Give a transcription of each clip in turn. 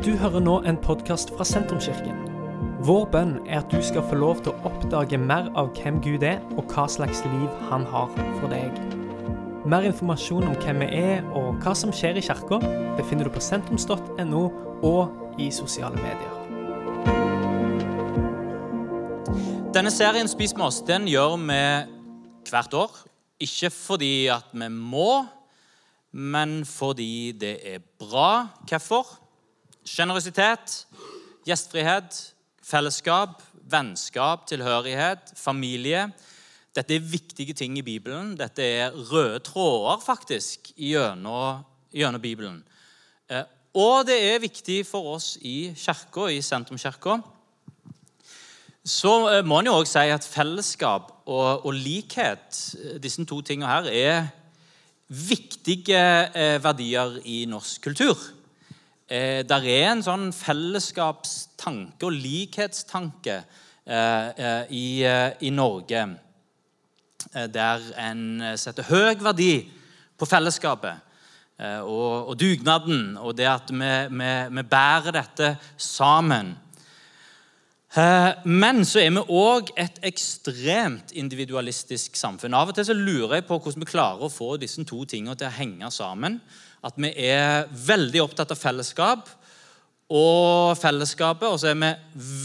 Du hører nå en podkast fra Sentrumskirken. Vår bønn er at du skal få lov til å oppdage mer av hvem Gud er, og hva slags liv han har for deg. Mer informasjon om hvem vi er og hva som skjer i kirka, befinner du på sentrums.no og i sosiale medier. Denne serien Spis med oss den gjør vi hvert år. Ikke fordi at vi må, men fordi det er bra. Hvorfor? Sjenerøsitet, gjestfrihet, fellesskap, vennskap, tilhørighet, familie. Dette er viktige ting i Bibelen. Dette er røde tråder faktisk gjennom, Bibelen. Eh, Og det er viktig for oss i kirka, i sentrumskirka. Så eh, må en jo også si at fellesskap og, og likhet, eh, disse to tingene her, er viktige verdier i norsk kultur. Eh, der er en sånn fellesskapstanke og likhetstanke eh, eh, i, eh, i Norge eh, der en setter høy verdi på fellesskapet og, og dugnaden og det at vi, vi, vi bærer dette sammen. Men så er vi òg et ekstremt individualistisk samfunn. Av og til så lurer jeg på hvordan vi klarer å få disse to tingene til å henge sammen. At vi er veldig opptatt av fellesskap og fellesskapet, og så er vi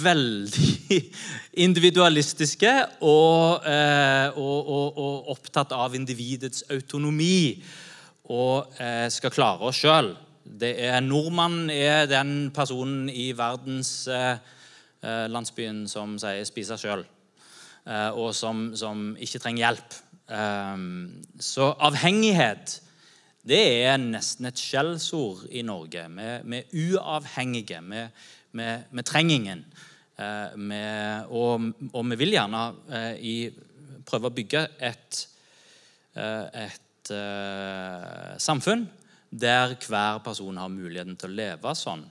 veldig individualistiske og, eh, og, og, og opptatt av individets autonomi og eh, skal klare oss sjøl. Nordmannen er den personen i verdens eh, eh, som sier 'spise sjøl', og som, som ikke trenger hjelp. Så avhengighet det er nesten et skjellsord i Norge. Vi er uavhengige. Vi trenger ingen. Eh, og, og vi vil gjerne eh, i, prøve å bygge et, eh, et eh, samfunn der hver person har muligheten til å leve sånn.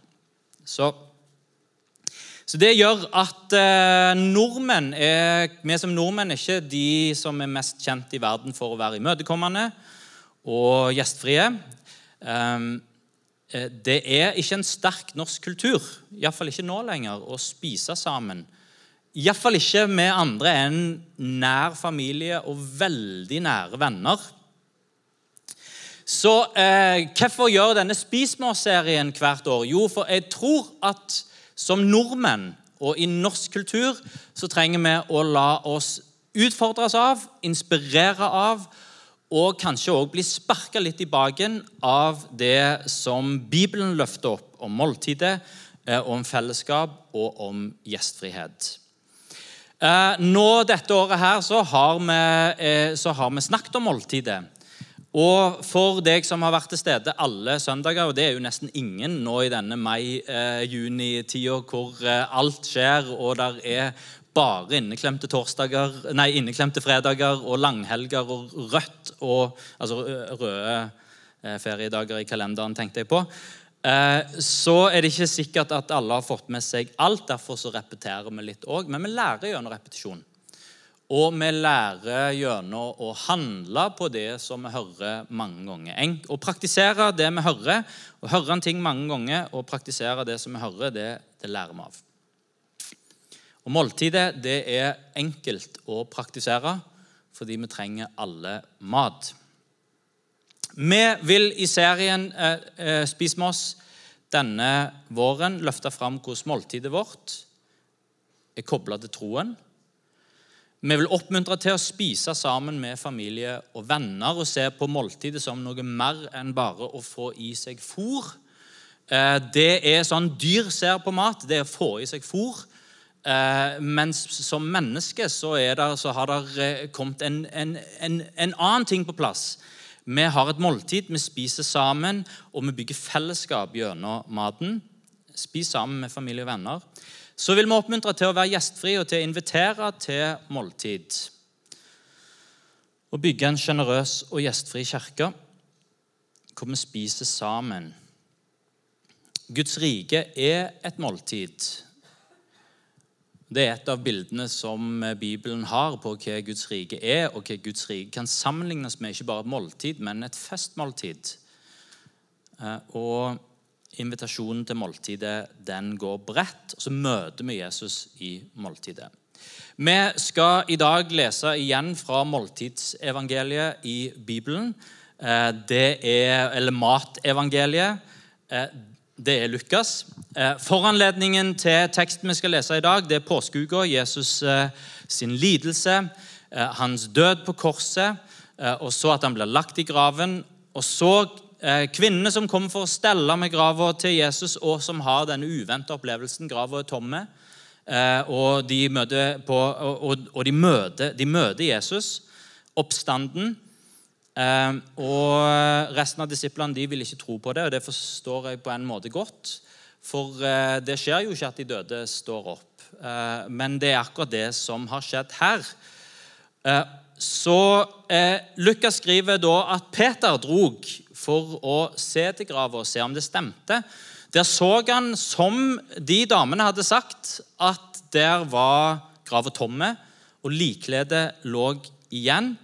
Så så Det gjør at eh, nordmenn er, vi som nordmenn er ikke de som er mest kjent i verden for å være imøtekommende og gjestfrie. Um, eh, det er ikke en sterk norsk kultur, iallfall ikke nå lenger, å spise sammen. Iallfall ikke med andre enn nær familie og veldig nære venner. Så eh, hvorfor gjør denne Spis oss-serien hvert år? Jo, for jeg tror at som nordmenn og i norsk kultur så trenger vi å la oss utfordres av, inspirere av og kanskje òg bli sparka litt i baken av det som Bibelen løfter opp om måltidet, eh, om fellesskap og om gjestfrihet. Eh, Nå dette året her så har vi, eh, så har vi snakket om måltidet. Og for deg som har vært til stede alle søndager, og det er jo nesten ingen nå i denne mai-juni-tida hvor alt skjer, og der er bare inneklemte torsdager, nei, inneklemte fredager og langhelger og rødt og Altså røde eh, feriedager i kalenderen, tenkte jeg på. Eh, Så er det ikke sikkert at alle har fått med seg alt, derfor så repeterer vi litt òg. Men vi lærer gjennom repetisjon. Og vi lærer gjennom å handle på det som vi hører mange ganger. Å praktisere det vi hører, og høre en ting mange ganger og praktisere det som vi hører, det, det lærer vi av. Og Måltidet det er enkelt å praktisere fordi vi trenger alle mat. Vi vil i serien eh, eh, Spis med oss denne våren løfte fram hvordan måltidet vårt er kobla til troen. Vi vil oppmuntre til å spise sammen med familie og venner og se på måltidet som noe mer enn bare å få i seg fôr. Eh, Det er sånn dyr ser på mat, det er å få i seg fôr. Eh, Mens som menneske så, er der, så har det eh, kommet en, en, en, en annen ting på plass. Vi har et måltid, vi spiser sammen, og vi bygger fellesskap gjennom maten. Spis sammen med familie og venner. Så vil vi oppmuntre til å være gjestfri og til å invitere til måltid. Og bygge en sjenerøs og gjestfri kirke hvor vi spiser sammen. Guds rike er et måltid. Det er et av bildene som Bibelen har på hva Guds rike er, og hva Guds rike kan sammenlignes med ikke bare et måltid, men et festmåltid. Eh, Og invitasjonen til måltidet den går bredt, og så møter vi Jesus i måltidet. Vi skal i dag lese igjen fra måltidsevangeliet i Bibelen. Eh, det er, eller matevangeliet. Eh, det er Lukas. Eh, foranledningen til teksten vi skal lese i dag, det er påskeuka. Jesus sin lidelse, hans død på korset, og så at han blir lagt i graven. Og så Eh, kvinnene som kommer for å stelle med grava til Jesus, og som har denne uventa opplevelsen. Grava er tomme. Eh, og de møter, på, og de møter, de møter Jesus, oppstanden. Eh, og resten av disiplene de vil ikke tro på det, og det forstår jeg på en måte godt. For det skjer jo ikke at de døde står opp. Men det er akkurat det som har skjedd her. Så Lukas skriver da at Peter drog for å se til grava og se om det stemte. Der så han, som de damene hadde sagt, at der var grava tomme, og likkledet lå igjen.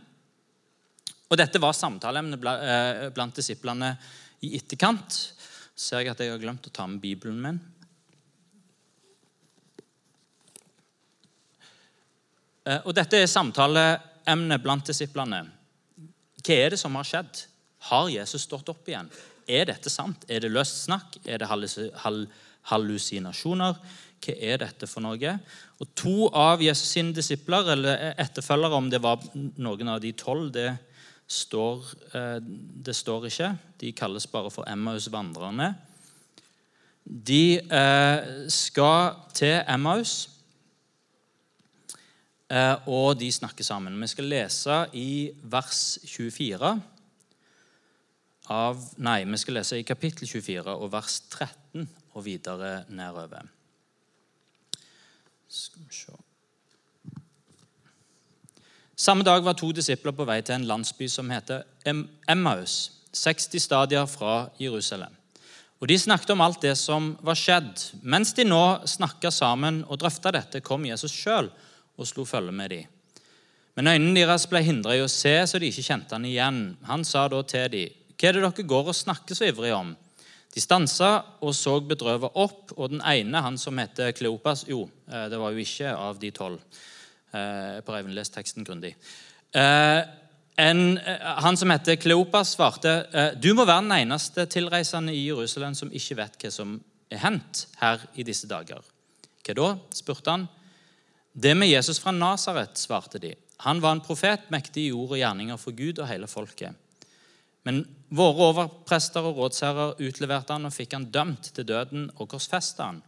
Og Dette var samtaleemnet eh, blant disiplene i etterkant. Ser jeg at jeg har glemt å ta med Bibelen min. Eh, og Dette er samtaleemnet blant disiplene. Hva er det som har skjedd? Har Jesus stått opp igjen? Er dette sant? Er det løst snakk? Er det hallusinasjoner? Hva er dette for noe? Og To av Jesus' sine disipler, eller etterfølgere, om det var noen av de tolv, det står, eh, det står ikke. De kalles bare for Emmaus-vandrerne. De eh, skal til Emmaus, eh, og de snakker sammen. Vi skal lese i vers 24 av Nei, vi skal lese i kapittel 24 og vers 13 og videre nedover. Skal vi se Samme dag var to disipler på vei til en landsby som heter Emmaus, 60 stadier fra Jerusalem. Og De snakket om alt det som var skjedd. Mens de nå snakka sammen og drøfta dette, kom Jesus sjøl og slo følge med dem. Men øynene deres ble hindra i å se, så de ikke kjente han igjen. Han sa da til dem, hva er det dere går og snakker så ivrig om? De stansa og så bedrøvet opp, og den ene, han som heter Kleopas Jo, eh, det var jo ikke av de tolv. Eh, på Eivind lest teksten grundig. Eh, en, han som heter Kleopas, svarte du må være den eneste tilreisende i Jerusalem som ikke vet hva som er hendt her i disse dager. Hva da? spurte han. Det med Jesus fra Nasaret, svarte de. Han var en profet, mektig i ord og gjerninger for Gud og hele folket. Men våre overprester og rådsherrer utleverte han og fikk han dømt til døden og korsfesta han.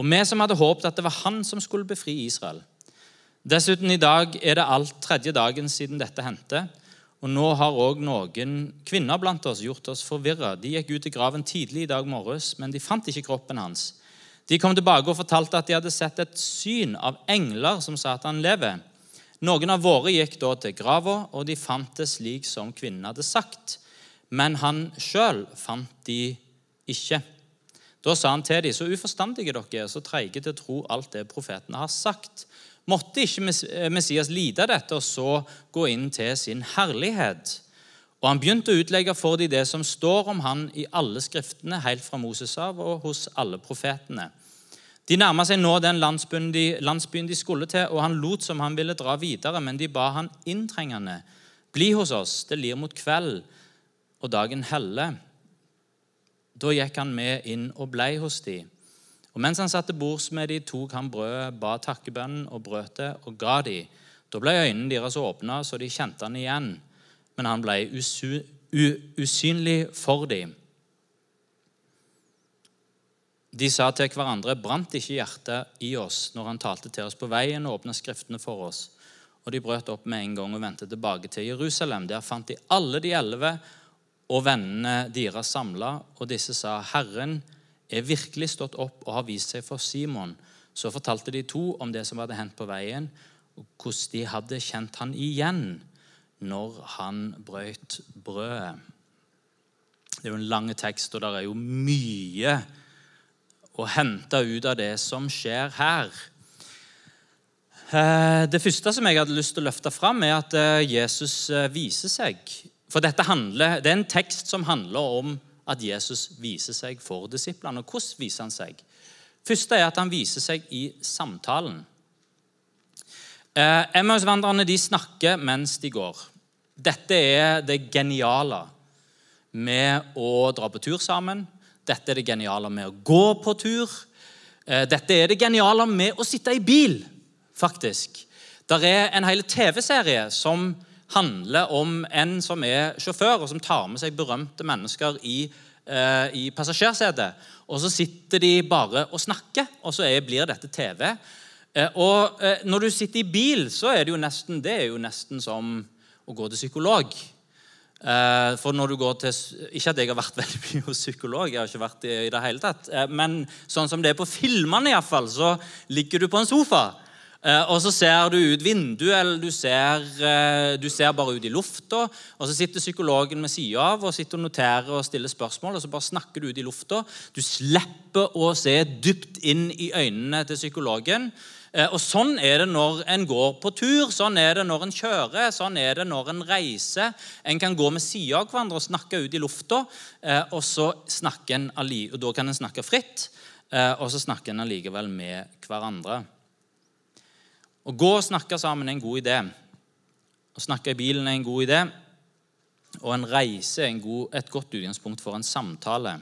Og vi som hadde håpet at det var han som skulle befri Israel. Dessuten, i dag er det alt tredje dagen siden dette hendte. Og nå har òg noen kvinner blant oss gjort oss forvirra. De gikk ut i graven tidlig i dag morges, men de fant ikke kroppen hans. De kom tilbake og fortalte at de hadde sett et syn av engler som sa at han lever. Noen av våre gikk da til grava, og de fant det slik som kvinnen hadde sagt. Men han sjøl fant de ikke. Da sa han til dem, så uforstandige dere er, så treige til å tro alt det profetene har sagt. Måtte ikke Messias lide dette og så gå inn til sin herlighet? Og han begynte å utlegge for dem det som står om han i alle skriftene, helt fra Moses av og hos alle profetene. De nærma seg nå den landsbyen de, landsbyen de, skulle til, og han lot som han ville dra videre, men de ba han inntrengende. Bli hos oss, det lir mot kveld, og dagen heller. Da gikk han med inn og blei hos de. Og Mens han satte bords med de, tok han brødet, ba takkebønnen og brøt det og ga de. Da ble øynene deres åpna, så de kjente han igjen, men han ble usynlig for dem. De sa til hverandre, brant ikke hjertet i oss når han talte til oss på veien og åpna Skriftene for oss? Og de brøt opp med en gang og vendte tilbake til Jerusalem. Der fant de alle de elleve og vennene deres samla, og disse sa, Herren er virkelig stått opp og har vist seg for Simon. Så fortalte de to om det som hadde hendt på veien, og hvordan de hadde kjent han igjen når han brøt brødet. Det er jo en lang tekst, og det er jo mye å hente ut av det som skjer her. Eh, det første som jeg hadde lyst til å løfte fram, er at eh, Jesus eh, viser seg. For dette handler, Det er en tekst som handler om at Jesus viser seg for disiplene. Og hvordan viser han seg? Første er at han viser seg i samtalen. Eh, de snakker mens de går. Dette er det geniale med å dra på tur sammen. Dette er det geniale med å gå på tur. Eh, dette er det geniale med å sitte i bil, faktisk. Der er en hel TV-serie som handler om en som er sjåfør, og som tar med seg berømte mennesker i, eh, i passasjersetet. Og så sitter de bare og snakker, og så er, blir dette TV. Eh, og eh, når du sitter i bil, så er det jo nesten, det er jo nesten som å gå til psykolog. Eh, for når du går til, Ikke at jeg har vært veldig mye hos psykolog, jeg har ikke vært i det hele tatt, eh, men sånn som det er på filmene, i hvert fall, så ligger du på en sofa. Eh, og så ser du ut vinduet, eller du ser, du ser bare ut i lufta. Og så sitter psykologen ved sida av og sitter og noterer og stiller spørsmål. Og så bare snakker du ut i lufta. Du slipper å se dypt inn i øynene til psykologen. Eh, og Sånn er det når en går på tur, sånn er det når en kjører, sånn er det når en reiser. En kan gå med sida av hverandre og snakke ut i lufta, eh, og så snakker en, og da kan en snakke fritt. Eh, og så snakker en allikevel med hverandre. Å gå og snakke sammen er en god idé. Å snakke i bilen er en god idé. Og en reise er en god, et godt utgangspunkt for en samtale.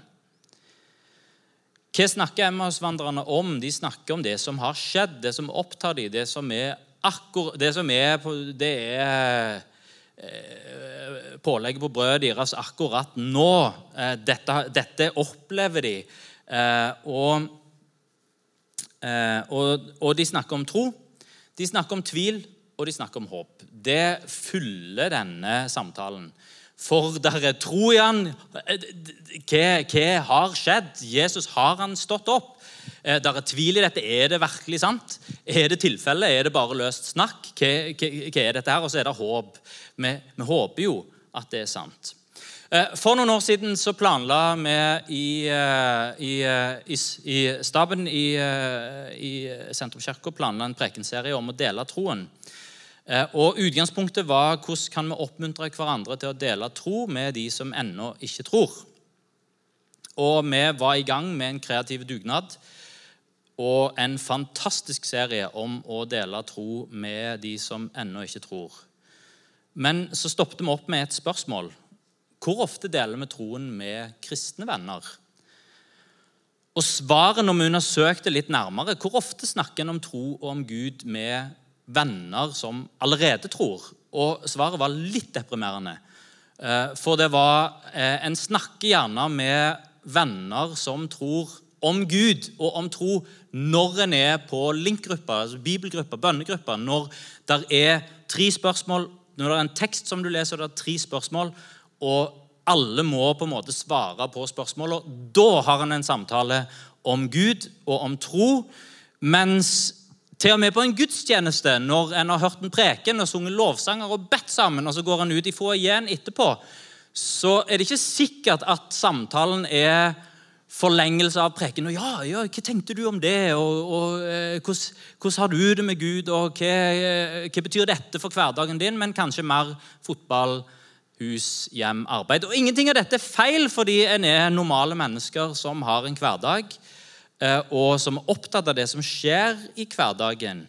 Hva snakker Emmaus-vandrerne om? De snakker om det som har skjedd, det som opptar dem, det som er akkur det som er, det er eh, pålegget på brødet deres akkurat nå. Eh, dette, dette opplever de. Eh, og, og, og, de snakker om tro, de snakker om tvil, og de snakker om håp. Det fyller denne samtalen. For dere tror tro han. Hva, hva, har skjedd? Jesus, har han stått opp? Eh, der er tvil i dette. Er det virkelig sant? Er det tilfelle? Er det bare løst snakk? Hva, hva, hva er dette her? Og så er det håp. Vi, vi, håper jo at det er sant. Eh, for noen år siden så planla vi i, eh, i, i, i staben i, i Sentrumskirka en prekenserie om å dele troen. Eh, og Utgangspunktet var hvordan kan vi oppmuntre hverandre til å dele tro med de som ennå ikke tror. Og Vi var i gang med en kreativ dugnad og en fantastisk serie om å dele tro med de som ennå ikke tror. Men så stoppet vi opp med et spørsmål. Hvor ofte deler vi troen med kristne venner? Og svaret når vi undersøkte litt nærmere, hvor ofte snakker en om tro og om Gud med venner som allerede tror. Og svaret var litt deprimerende. Eh, for det var eh, En snakker gjerne med venner som tror om Gud og om tro når en er på link-gruppa, altså bibelgrupper, bønnegrupper, når det er tre spørsmål, når det er en tekst som du leser, og det er tre spørsmål, og alle må på en måte svare på spørsmålene. Da har en en samtale om Gud og om tro. Mens til og med på en gudstjeneste, når en har hørt en preken og sunget lovsanger og bedt sammen, og så går en ut i foajeen etterpå, så er det ikke sikkert at samtalen er forlengelse av preken. Og ja, ja, 'Hva tenkte du om det?' og, og eh, hvordan, har du det med Gud?' og hva, eh, hva, betyr dette for hverdagen din?' Men kanskje mer fotball, hus, hjem, arbeid. Og Ingenting av dette er feil, fordi en er normale mennesker som har en hverdag. Eh, og som er opptatt av det som skjer i hverdagen.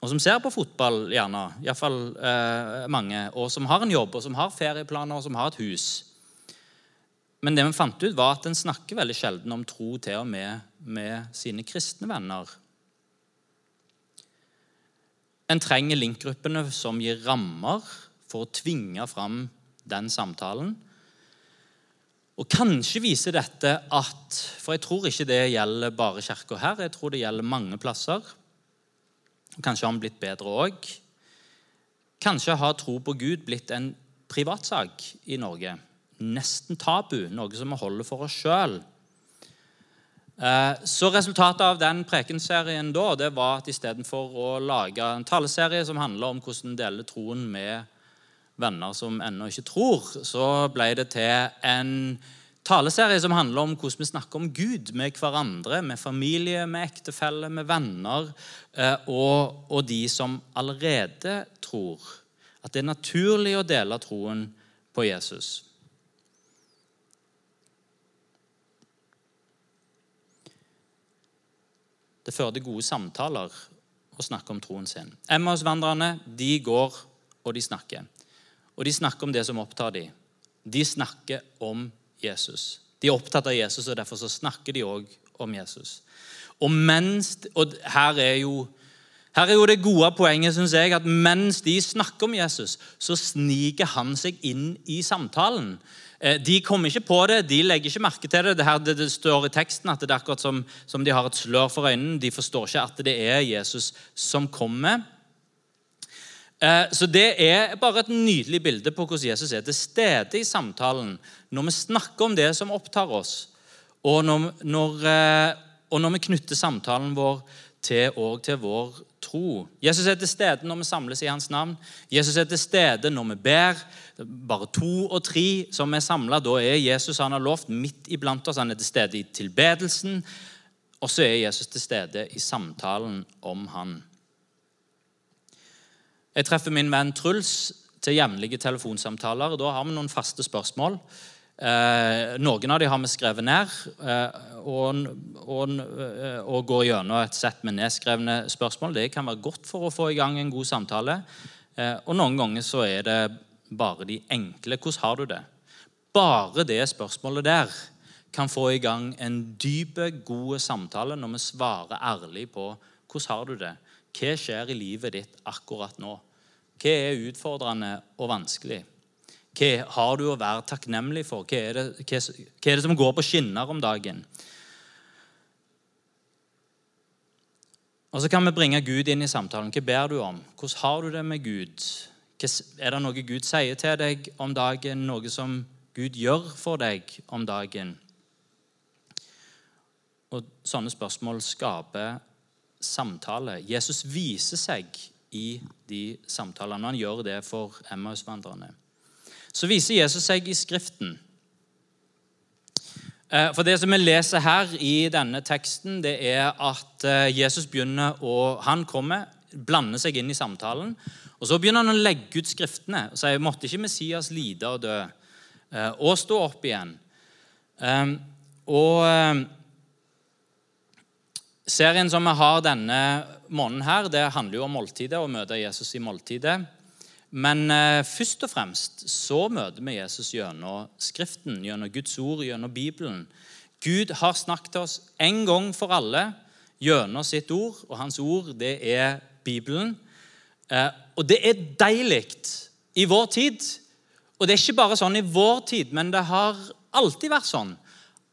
Og som ser på fotball, gjerne. Iallfall eh, mange. Og som har en jobb, og som har ferieplaner, og som har et hus. Men det vi fant ut, var at en snakker veldig sjelden om tro til og med med sine kristne venner. En trenger linkgruppene som gir rammer for å tvinge fram den samtalen. Og Kanskje viser dette at For jeg tror ikke det gjelder bare kirka her. Jeg tror det gjelder mange plasser. Kanskje har vi blitt bedre òg. Kanskje har tro på Gud blitt en privatsak i Norge. Nesten tabu, noe som vi holder for oss sjøl. Eh, så Resultatet av den prekenserien da, det var at istedenfor å lage en taleserie som handler om hvordan dele troen med venner som ennå ikke tror, så ble det til en taleserie som handler om hvordan vi snakker om Gud med hverandre, med familie, med ektefelle, med venner eh, og, og, de som allerede tror. At det er naturlig å dele troen på Jesus. Det fører gode samtaler å snakke om troen sin. Emma hos Emmausvandrerne de går og de snakker. Og de snakker om det som opptar dem. De snakker om Jesus. De er opptatt av Jesus, og derfor så snakker de òg om Jesus. Og, mens, og her, er jo, her er jo det gode poenget, syns jeg, at mens de snakker om Jesus, så sniker han seg inn i samtalen. Eh, de kommer ikke på det, de legger ikke merke til det. Det, her, det, står i teksten at det er akkurat som, som de har et slør for øynene. De forstår ikke at det er Jesus som kommer. Eh, så Det er bare et nydelig bilde på hvordan Jesus er til stede i samtalen når vi snakker om det som opptar oss, og når, når, eh, og når vi knytter samtalen vår til, til vår tro. Jesus er til stede når vi samles i hans navn. Jesus er til stede når vi ber. Bare to og tre som er samla, da er Jesus han har lovt midt iblant oss. Han er til stede i tilbedelsen, og så er Jesus til stede i samtalen om han. Jeg treffer min venn Truls til jevnlige telefonsamtaler. Da har vi noen faste spørsmål. Eh, noen av dem har vi skrevet ned eh, og, og, eh, og, går gjennom et sett med nedskrevne spørsmål. Det kan være godt for å få i gang en god samtale. Eh, og noen ganger så er det bare de enkle 'Hvordan har du det?' Bare det spørsmålet der kan få i gang en dype, god samtale når vi svarer ærlig på 'Hvordan har du det?' Hva skjer i livet ditt akkurat nå? Hva er utfordrende og vanskelig? Hva har du å være takknemlig for? Hva er, det, hva, hva er det som går på skinner om dagen? Og Så kan vi bringe Gud inn i samtalen. Hva ber du om? Hvordan har du det med Gud? Er det noe Gud sier til deg om dagen? Noe som Gud gjør for deg om dagen? Og Sånne spørsmål skaper samtale. Jesus viser seg i de samtalene. Han gjør det for Emmausvandrerne. Så viser Jesus seg i Skriften. Eh, for Det som vi leser her i denne teksten, det er at eh, Jesus begynner å Han kommer, blander seg inn i samtalen. Og Så begynner han å legge ut Skriftene og sier måtte ikke Messias lide og dø eh, og stå opp igjen. Og Serien som vi har denne måneden, her, det handler jo om måltidet, å møte Jesus i måltidet. Men eh, først og fremst så møter vi Jesus gjennom Skriften, gjennom Guds ord, gjennom Bibelen. Gud har snakket til oss en gang for alle gjennom sitt ord, og hans ord det er Bibelen. Eh, og det er deilig i vår tid. Og det er ikke bare sånn i vår tid, men det har alltid vært sånn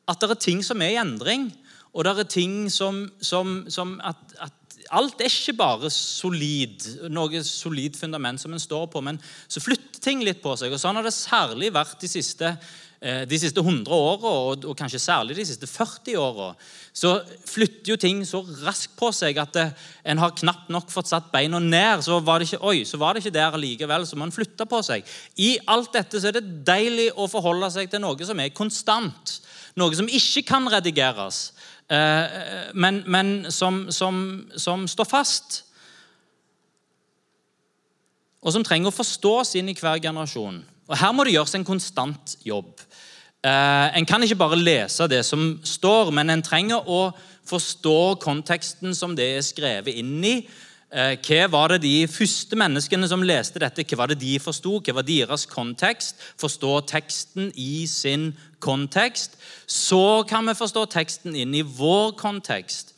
at det er ting som er i endring. Og det er ting som, som, som at, at, Alt er ikke bare solid, noe solid fundament som en står på, men så flytter ting litt på seg. og Sånn har det særlig vært de siste, eh, de siste 100 åra, og, kanskje særlig de siste 40 åra. Så flytter jo ting så raskt på seg at det, en har knapt nok fått satt beina ned. Så var det ikke, oi, så var det ikke der likevel, så man flytta på seg. I alt dette så er det deilig å forholde seg til noe som er konstant. Noe som ikke kan redigeres. Eh, men, men som, som, som, står fast. Og som trenger å forstås inn i hver generasjon. Og Her må det gjøres en konstant jobb. Eh, en kan ikke bare lese det som står, men en trenger å forstå konteksten som det er skrevet inn i. Eh, hva var det de første menneskene som leste dette, hva var det de forsto? Hva var deres kontekst? Forstå teksten i sin kontekst. Så kan vi forstå teksten inn i vår kontekst.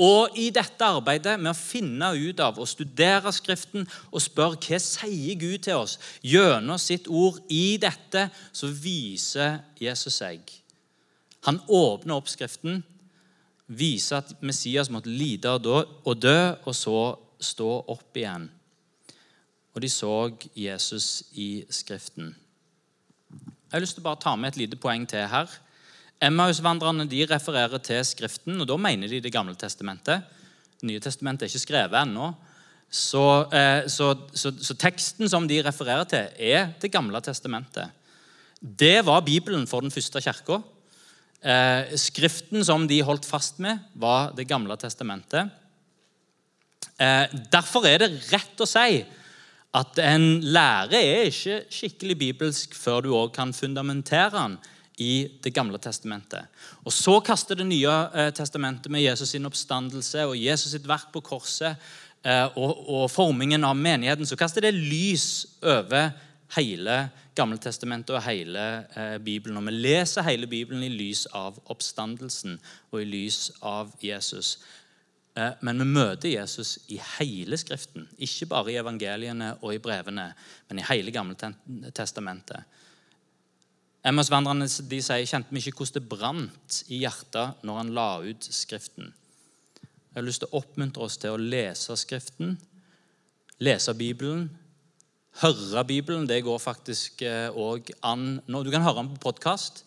Og i dette arbeidet med å finne ut av og studere Skriften og spørre hva sier Gud til oss gjennom sitt ord i dette, så viser Jesus seg. Han åpner opp Skriften, viser at Messias måtte lide og dø, og så stå opp igjen. Og de så Jesus i Skriften. Jeg har lyst til å bare ta med et lite poeng til her. Emmausvandrerne de refererer til Skriften, og da mener de Det gamle testamentet. Nye testamentet er ikke skrevet ennå. Så, eh, så, så, så, teksten som de refererer til, er Det gamle testamentet. Det var Bibelen for den første kirka. Eh, skriften som de holdt fast med, var Det gamle testamentet. Eh, derfor er det rett å si at en lære er ikke skikkelig bibelsk før du òg kan fundamentere den i Det gamle testamentet. Og Så kaster Det nye eh, testamentet med Jesus sin oppstandelse og Jesus sitt verk på korset eh, og, og formingen av menigheten, så kaster det lys over hele Gamle testamentet og hele Bibelen. Og vi leser hele Bibelen i lys av oppstandelsen og i lys av Jesus. Eh, men vi møter Jesus i hele Skriften, ikke bare i evangeliene og i brevene, men i hele Gamle testamentet. Emmausvandrerne de sier kjente vi ikke hvordan det brant i hjertet når han la ut Skriften. Jeg har lyst til å oppmuntre oss til å lese Skriften, lese Bibelen, høre Bibelen. Det går faktisk òg eh, an nå. Du kan høre den på podkast.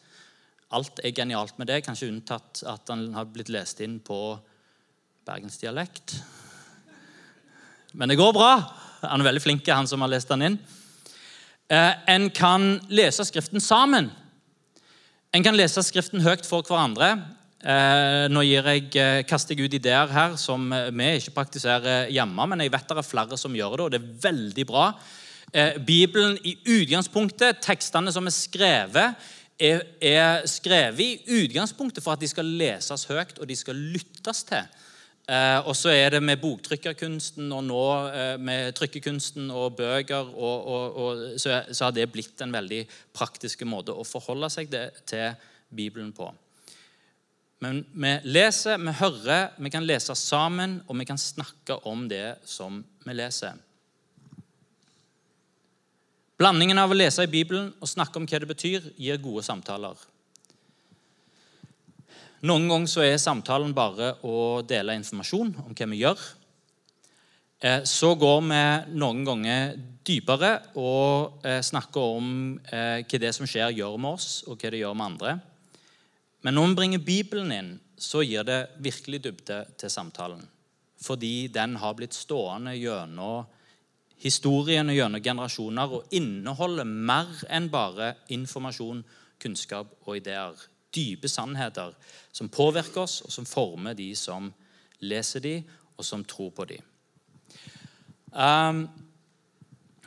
Alt er genialt med det, kanskje unntatt at den har blitt lest inn på bergensdialekt. Men det går bra. Han er veldig flink, han som har lest den inn. Eh, en kan lese Skriften sammen. En kan lese Skriften høyt for hverandre. Eh, nå jeg, eh, kaster jeg ut ideer her som vi ikke praktiserer hjemme, men jeg vet det er flere som gjør det, og det er veldig bra. Bibelen i utgangspunktet, tekstene som er skrevet, er skrevet i utgangspunktet for at de skal leses høyt og de skal lyttes til. Eh, og så er det med boktrykkerkunsten og nå eh, med trykkekunsten og bøker og, og, og, så, så, har det blitt en veldig praktisk måte å forholde seg det, til Bibelen på. Men vi leser, vi hører, vi kan lese sammen, og vi kan snakke om det som vi leser. Blandingen av å lese i Bibelen og snakke om hva det betyr, gir gode samtaler. Noen ganger så er samtalen bare å dele informasjon om hva vi gjør. Eh, så går vi noen ganger dypere og eh, snakker om eh, hva det som skjer, gjør med oss, og hva det gjør med andre. Men når vi bringer Bibelen inn, så gir det virkelig dybde til samtalen. Fordi den har blitt stående gjennom historien og gjennom generasjoner og inneholder mer enn bare informasjon, kunnskap og ideer dype sannheter som påvirker oss, og som former de som leser de, og som tror på de. Um,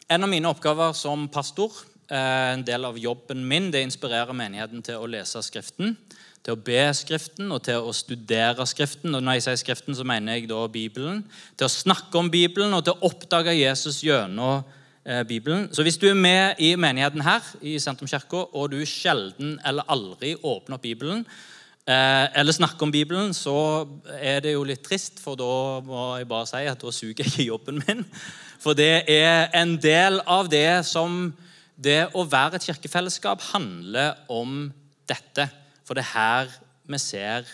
en av mine oppgaver som pastor, eh, en del av jobben min, det inspirerer menigheten til å lese Skriften, til å be Skriften og til å studere Skriften. Og når jeg sier Skriften, så mener jeg da Bibelen. Til å snakke om Bibelen og til å oppdage Jesus gjennom Bibelen. Så hvis du er med i menigheten her i Sentrumskirka, og du sjelden eller aldri åpner opp Bibelen, eh, eller snakker om Bibelen, så er det jo litt trist, for da må jeg bare si at da suger jeg ikke jobben min. For det er en del av det som det å være et kirkefellesskap handler om dette. For det er her vi ser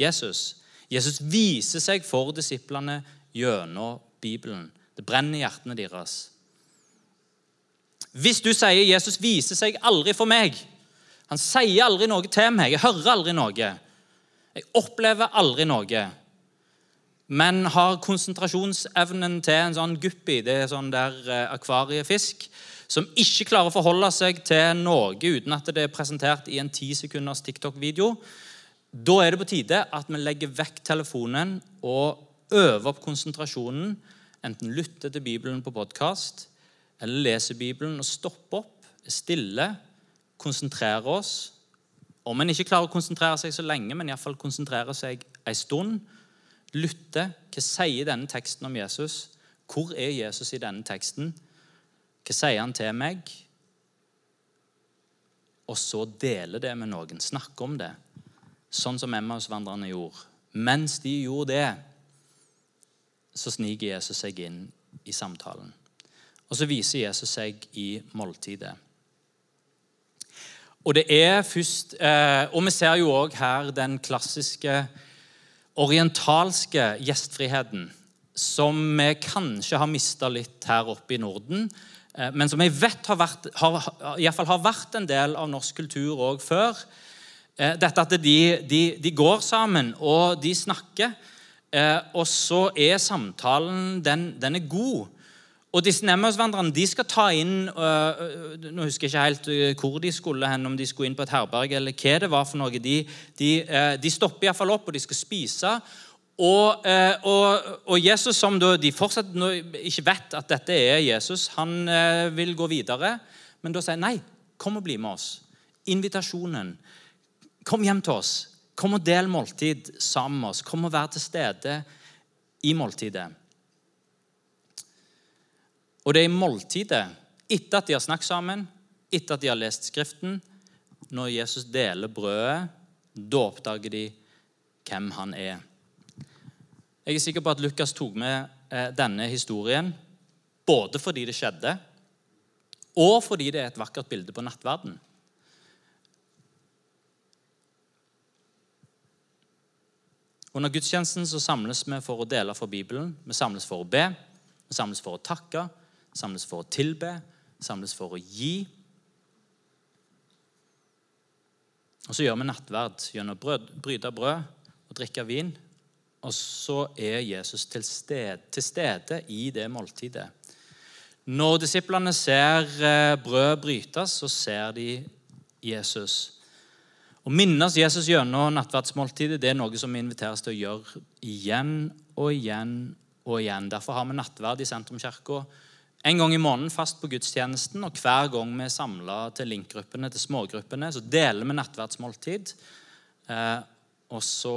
Jesus. Jesus viser seg for disiplene gjennom Bibelen. Det brenner i hjertene deres. Hvis du sier 'Jesus viser seg aldri for meg', han sier aldri noe til meg, jeg hører aldri noe, jeg opplever aldri noe, men har konsentrasjonsevnen til en sånn guppi, det er sånn der eh, akvariefisk, som ikke klarer å forholde seg til noe uten at det er presentert i en ti sekunders TikTok-video, da er det på tide at vi legger vekk telefonen og øver opp konsentrasjonen. Enten lytter til Bibelen på podkast eller leser Bibelen og stopper opp, stille, konsentrerer oss. Om en ikke klarer å konsentrere seg så lenge, men iallfall konsentrere seg en stund. Lytte. Hva sier denne teksten om Jesus? Hvor er Jesus i denne teksten? Hva sier han til meg? Og så dele det med noen. Snakke om det. Sånn som Emmausvandrerne gjorde. Mens de gjorde det, så sniker Jesus seg inn i samtalen. Og så viser Jesus seg i måltidet. Og det er først, eh, og vi ser jo òg her den klassiske orientalske gjestfriheten som vi kanskje har mista litt her oppe i Norden, eh, men som jeg vet har vært, har, i fall har vært en del av norsk kultur òg før. Eh, dette at de, de, de, går sammen, og de snakker. Og så er samtalen den, den er god. Og disse Nemmausvandrerne de skal ta inn øh, Nå husker jeg ikke helt øh, hvor de skulle hen, om de skulle inn på et herberg eller hva det var. for noe. De, de, øh, de stopper iallfall opp, og de skal spise. Og, øh, og, og Jesus, som de fortsatt ikke vet at dette er Jesus, han øh, vil gå videre. Men da sier han nei, kom og bli med oss. Invitasjonen. Kom hjem til oss. Kom og del måltid sammen med oss. Kom og vær til stede i måltidet. Og det er i måltidet, etter at de har snakket sammen, etter at de har lest Skriften, når Jesus deler brødet, da oppdager de hvem han er. Jeg er sikker på at Lukas tok med eh, denne historien både fordi det skjedde, og fordi det er et vakkert bilde på nattverden. Under gudstjenesten så samles vi for å dele fra Bibelen. Vi samles for å be, vi samles for å takke, samles for å tilbe, samles for å gi. Og så gjør vi nattverd gjennom å bryte brød og drikke vin. Og så er Jesus til stede, til stede i det måltidet. Når disiplene ser eh, brød brytes, så ser de Jesus. Å minnes Jesus gjennom nattverdsmåltidet det er noe som vi inviteres til å gjøre igjen og igjen og igjen. Derfor har vi nattverd i Sentrumskirka en gang i måneden fast på gudstjenesten. Og hver gang vi er samla til linkgruppene, til smågruppene, så deler vi nattverdsmåltid. Eh, og så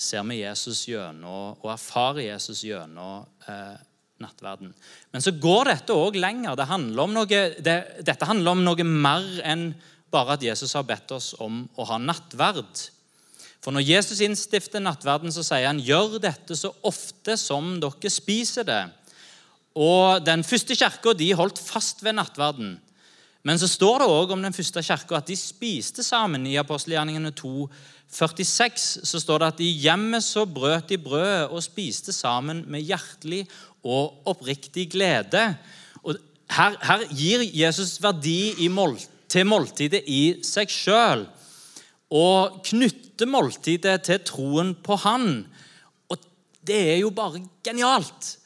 ser vi Jesus gjennom og erfarer Jesus gjennom eh, nattverden. Men så går dette òg lenger. Det handler noe, det, dette handler om noe mer enn bare at Jesus har bedt oss om å ha nattverd. For når Jesus innstifter nattverden, så sier han gjør dette så ofte som dere spiser det. Og Den første kirka holdt fast ved nattverden. Men så står det òg om den første kirka at de spiste sammen. I apostelgjerningene 2, 46 så står det at i hjemmet så brøt de brødet og spiste sammen med hjertelig og oppriktig glede. Og her, her gir Jesus verdi mål, til måltidet i seg sjøl. Og knytter måltidet til troen på Han. Og det er jo bare genialt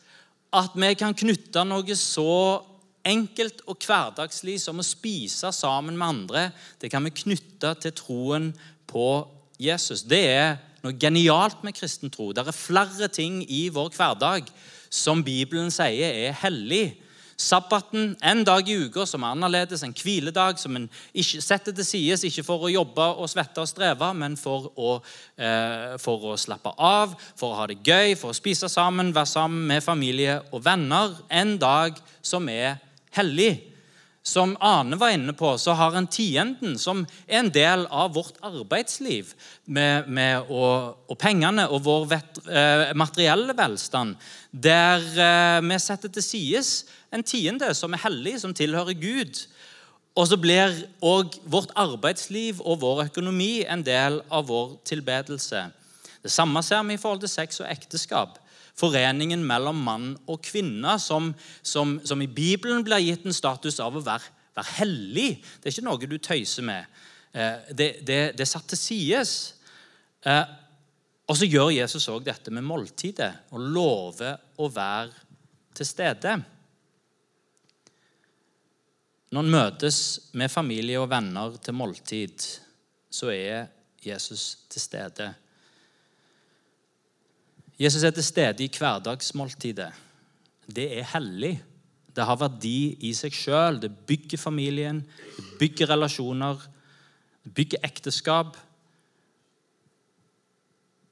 at vi kan knytte noe så enkelt og hverdagslig som å spise sammen med andre. Det kan vi knytte til troen på Jesus. Det er noe genialt med kristen tro. Det er flere ting i vår hverdag som Bibelen sier er hellig. Sabbaten, en dag i uka som er annerledes, en hviledag som en ikke setter til side, ikke for å jobbe og svette og streve, men for å, eh, for å, slappe av, for å ha det gøy, for å spise sammen, være sammen med familie og venner. En dag som er hellig som Ane var inne på, så har en tienden, som er en del av vårt arbeidsliv, med, med og, og, pengene og vår vet, eh, materielle velstand, der eh, vi setter til side en tiende som er hellig, som tilhører Gud. Og så blir òg vårt arbeidsliv og vår økonomi en del av vår tilbedelse. Det samme ser vi i forhold til sex og ekteskap foreningen mellom mann og kvinne, som, som, som, i Bibelen blir gitt en status av å være, være, hellig. Det er ikke noe du tøyser med. Eh, det, det, det satt til sides. Eh, og så gjør Jesus òg dette med måltidet og lover å være til stede. Når en møtes med familie og venner til måltid, så er Jesus til stede. Jesus er til stede i hverdagsmåltidet. Det er hellig. Det har verdi i seg sjøl. Det bygger familien, det bygger relasjoner, det bygger ekteskap.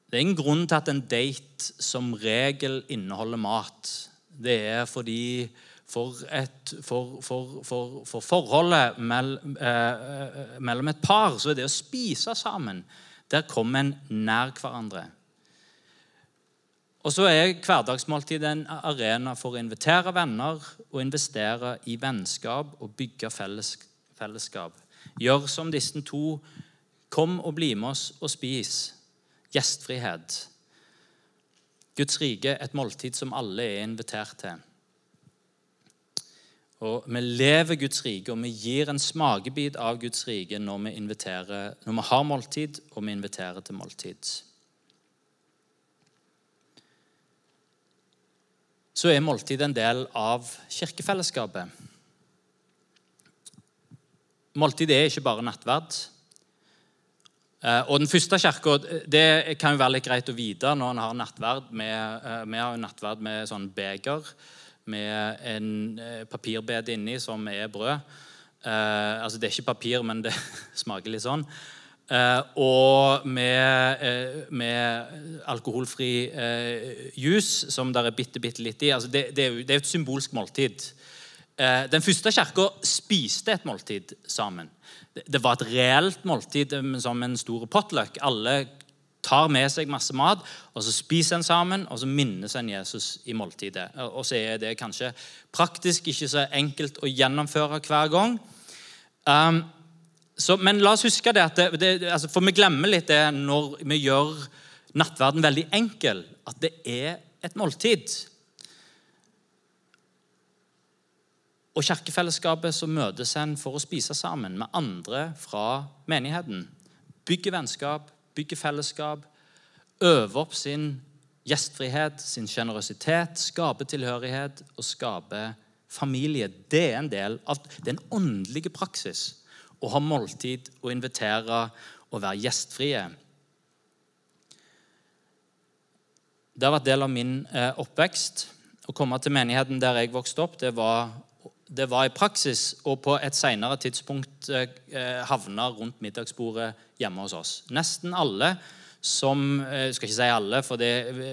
Det er ingen grunn til at en date som regel inneholder mat. Det er fordi for, et, for, for, for forholdet eh, eh, mellom et par så er det å spise sammen Der kommer en nær hverandre. Og så er hverdagsmåltid en arena for å invitere venner og investere i vennskap og bygge fellesskap. Gjør som disse to. Kom og bli med oss og spis. Gjestfrihet. Guds rike, et måltid som alle er invitert til. Og Vi lever Guds rike, og vi gir en smakebit av Guds rike når når vi har måltid, og vi inviterer til måltid. Så er måltid en del av kirkefellesskapet. Måltid er ikke bare nattverd. Eh, og den første kirka Det kan jo være litt greit å vite når en har nattverd. Eh, vi har jo nattverd med sånn beger med en eh, papirbed inni som er brød. altså Det er ikke papir, men det smaker litt sånn. Eh, og med, eh, med alkoholfri eh, juice, som der er bitte, bitte litt i. Altså det, det, er jo, det er et symbolsk måltid. Den første kirka spiste et måltid sammen. Det, det var et reelt måltid som en stor potluck. Alle tar med seg masse mat, og så spiser en sammen, og så minnes en Jesus i måltidet. Og så er det kanskje praktisk ikke så enkelt å gjennomføre hver gang. Um, så, men la oss huske det, det, det, altså, For vi glemmer litt det når vi gjør nattverden veldig enkel, at det er et måltid. Og kirkefellesskapet så møtes en for å spise sammen med andre fra menigheten. Bygge vennskap, bygge fellesskap, øve opp sin gjestfrihet, sin sjenerøsitet, skape tilhørighet og skape familie. Det er en del av den åndelige praksis å ha måltid og invitere og være gjestfrie. Det har vært del av min eh, oppvekst. Å komme til menigheten der jeg vokste opp, det var, det var i praksis og på et senere tidspunkt eh, eh havna rundt middagsbordet hjemme hos oss. Nesten alle som Jeg eh, skal ikke si alle, for det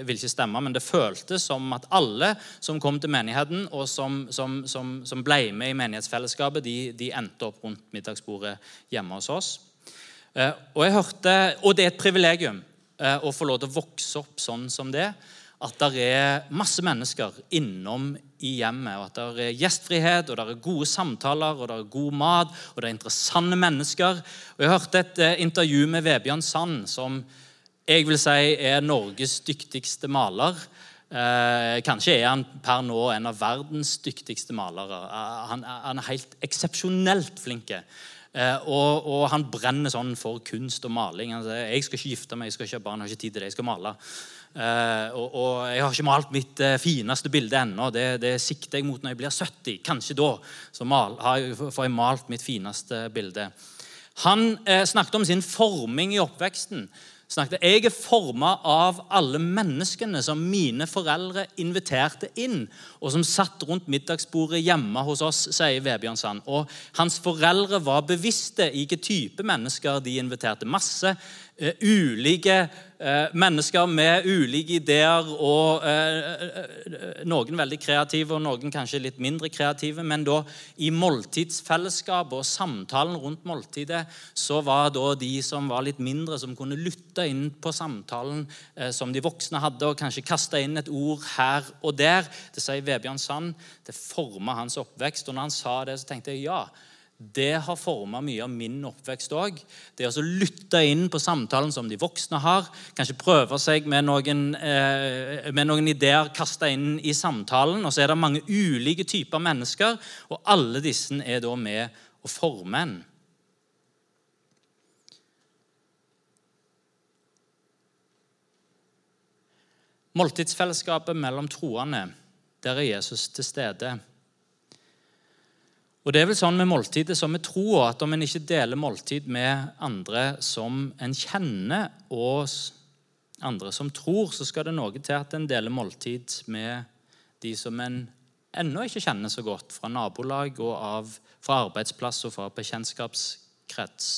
vil ikke stemme, men det føltes som at alle som kom til menigheten, og som, som, som, som ble med i menighetsfellesskapet, de, de, endte opp rundt middagsbordet hjemme hos oss. Eh, og, jeg hørte, og det er et privilegium eh, å få lov til å vokse opp sånn som det. At det er masse mennesker innom i hjemmet. og At det er gjestfrihet, og det er gode samtaler, og det er god mat, og det er interessante mennesker. Og Jeg hørte et intervju med Vebjørn Sand, som jeg vil si er Norges dyktigste maler. Eh, kanskje er han per nå en av verdens dyktigste malere. Eh, han, han, er helt eksepsjonelt flink. Eh, og, og, han brenner sånn for kunst og maling. Han sier, 'Jeg skal ikke gifte meg, jeg skal ikke ha barn, har ikke tid til det, jeg skal male'. Eh, og, og, jeg har ikke malt mitt eh, fineste bilde ennå. Det, det, sikter jeg mot når jeg blir 70. Kanskje da så mal, jeg, får jeg malt mitt fineste bilde. Han eh, snakket om sin forming i oppveksten snakket Jeg er forma av alle menneskene som mine foreldre inviterte inn, og som satt rundt middagsbordet hjemme hos oss, sier Vebjørn Sand. Og hans foreldre var bevisste i hvilken type mennesker de inviterte. Masse ulike Eh, mennesker med ulike ideer, og eh, eh, noen veldig kreative og noen kanskje litt mindre kreative. Men da i måltidsfellesskapet og samtalen rundt måltidet så var da de som var litt mindre, som kunne lytte inn på samtalen som de voksne hadde, og kanskje kaste inn et ord her og der. Det sier Vebjørn Sand. Det forma hans oppvekst. Og når han sa det, så tenkte jeg ja det har forma mye av min oppvekst òg. Det å lytte inn på samtalen som de voksne har. Kanskje prøve seg med noen, eh, med noen ideer kasta inn i samtalen. Og så er det mange ulike typer mennesker, og alle disse er da med å forme en. Måltidsfellesskapet mellom troende, der er Jesus til stede. Og det er vel sånn med måltidet som med troa, at om en ikke deler måltid med andre som en kjenner, og andre som tror, så skal det noe til at en deler måltid med de som en ennå ikke kjenner så godt, fra nabolag og av, fra arbeidsplass og fra bekjentskapskrets.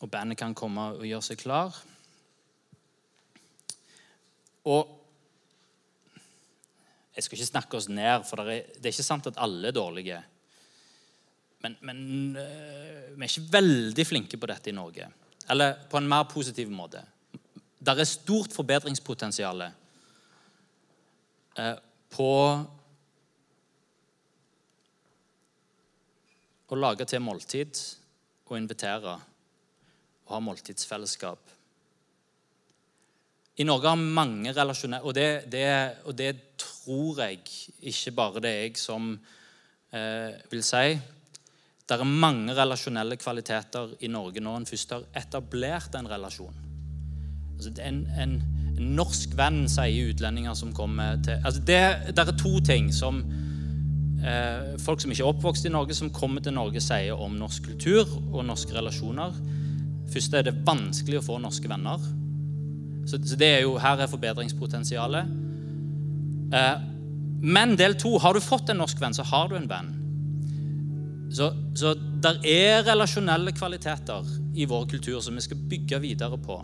Og bandet kan komme og gjøre seg klar. Og jeg skal ikke snakke oss ned, for det er, det er ikke sant at alle er dårlige. Men, men øh, vi er ikke veldig flinke på dette i Norge. Eller på en mer positiv måte. Det er stort forbedringspotensial eh, på å lage til måltid og invitere og ha måltidsfellesskap. I Norge har mange relasjoner, og det, det, og det tror jeg ikke bare det er jeg som eh, vil si. Det er mange relasjonelle kvaliteter i Norge når en først har etablert en relasjon. Altså, en, en, en, norsk venn, sier utlendinger som kommer til altså, det, det, er to ting som eh, folk som ikke er oppvokst i Norge, som kommer til Norge, sier om norsk kultur og norske relasjoner. Først er det vanskelig å få norske venner. Så, så det er jo, her er forbedringspotensialet. Eh, men del to har du fått en norsk venn, så har du en venn. Så, så der er relasjonelle kvaliteter i vår kultur som vi skal bygge videre på.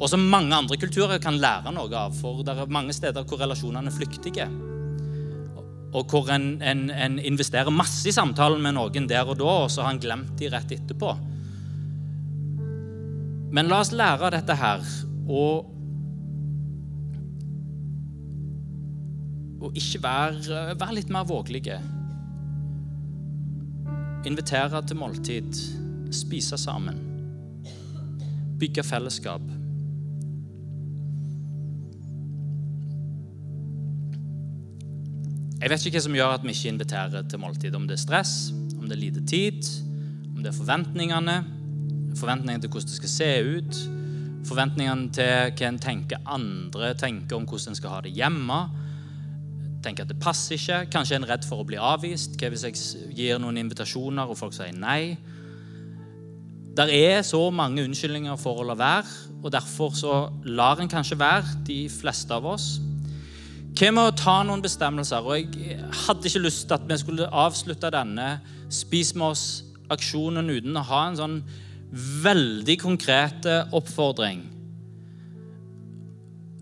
Og som mange andre kulturer kan lære noe av. For det er mange steder hvor relasjonene er flyktige. Og hvor en, en, en investerer masse i samtalen med noen der og da, og så har han glemt de rett etterpå. Men la oss lære av dette her, og, og ikke være, være litt mer vågelige. Invitere til måltid, spise sammen, bygge fellesskap. Jeg vet ikke hva som gjør at vi ikke inviterer til måltid. Om det er stress, om det er lite tid, om det er forventningene, forventningene til hvordan det skal se ut, forventningene til hva en tenker andre tenker om hvordan en skal ha det hjemme. Tenker at det passer ikke. Kanskje er en redd for å bli avvist. Hva hvis jeg gir noen invitasjoner, og folk sier nei? Der er så mange unnskyldninger for å la være, og derfor så lar en kanskje være, de fleste av oss. Hva med å ta noen bestemmelser? Og Jeg hadde ikke lyst til at vi skulle avslutte denne Spis med oss-aksjonen uten å ha en sånn veldig konkrete oppfordring.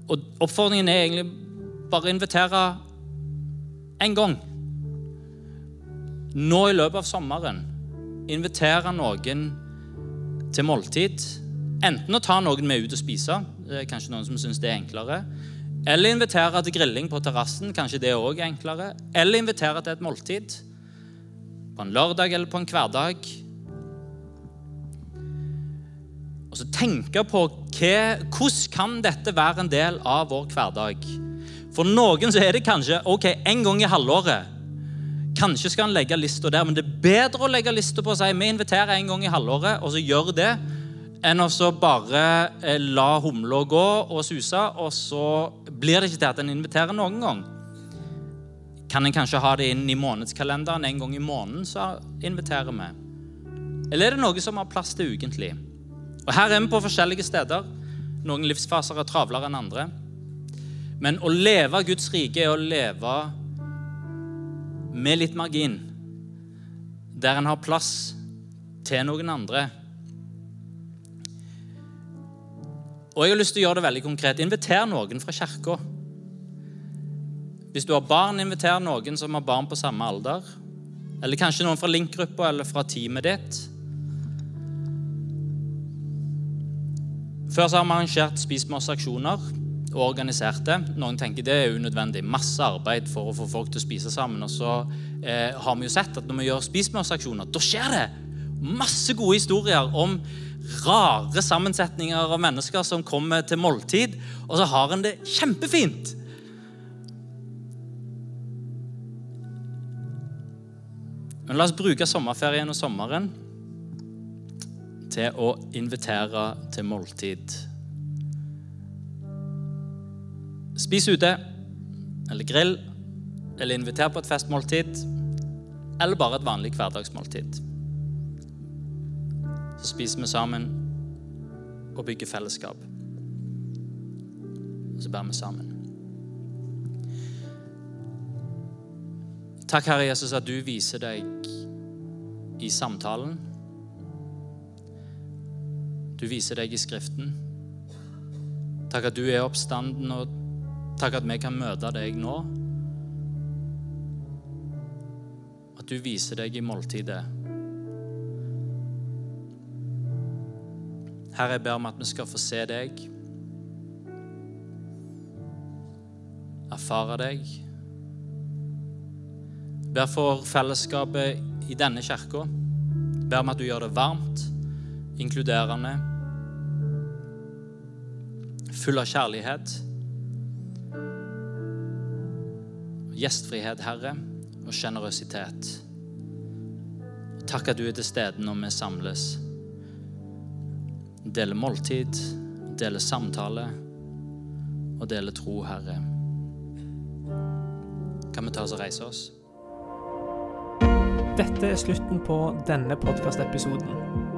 Og oppfordringen er egentlig bare å invitere én gang. Nå i løpet av sommeren. Invitere noen til måltid. Enten å ta noen med ut og spise. Det er kanskje noen som syns det er enklere. Eller invitere til grilling på terrassen. Kanskje det òg er enklere. Eller invitere til et måltid. På en lørdag eller på en hverdag. Og tenke på hva, hvordan kan dette være en del av vår hverdag. For noen så er det kanskje ok, en gang i halvåret. Kanskje skal en legge lista der, men det er bedre å legge lista på å si vi inviterer en gang i halvåret, og så gjør det enn å bare eh, la humla gå og suse, og så blir det ikke til at en inviterer noen gang. Kan en kanskje ha det inn i månedskalenderen en gang i måneden, så inviterer vi. Eller er det noe som har plass til ukentlig? Og Her er vi på forskjellige steder. Noen livsfaser er travlere enn andre. Men å leve Guds rike er å leve med litt margin. Der en har plass til noen andre Og jeg har lyst til å gjøre det veldig konkret. Inviter noen fra kirka. Hvis du har barn, inviter noen som har barn på samme alder. Eller kanskje noen fra Link-gruppa eller fra teamet ditt. Før så har vi arrangert Spis med oss-aksjoner og organisert det. Noen tenker det er unødvendig. Masse arbeid for å få folk til å spise sammen. Og så eh, har vi jo sett at når vi gjør Spis med oss-aksjoner, da skjer det! Masse gode historier om rare sammensetninger av mennesker som kommer til måltid, og så har en det kjempefint. Men la oss bruke sommerferien og sommeren til å invitere til måltid. Spis ute, eller grill, eller inviter på et festmåltid, eller bare et vanlig hverdagsmåltid. Så spiser vi sammen og bygger fellesskap. Og så bærer vi sammen. Takk, Herre Jesus, at du viser deg i samtalen. Du viser deg i Skriften. Takk at du er oppstanden, og takk at vi kan møte deg nå. At du viser deg i måltidet. Herre, jeg ber om at vi skal få se deg, erfare deg. Jeg ber for fellesskapet i denne kirka. Ber om at du gjør det varmt, inkluderende, full av kjærlighet. Gjestfrihet, Herre, og sjenerøsitet. Takk at du er til stede når vi samles dele måltid, dele samtale og dele tro, Herre. Kan vi ta oss og reise oss? Dette er slutten på denne podkastepisoden.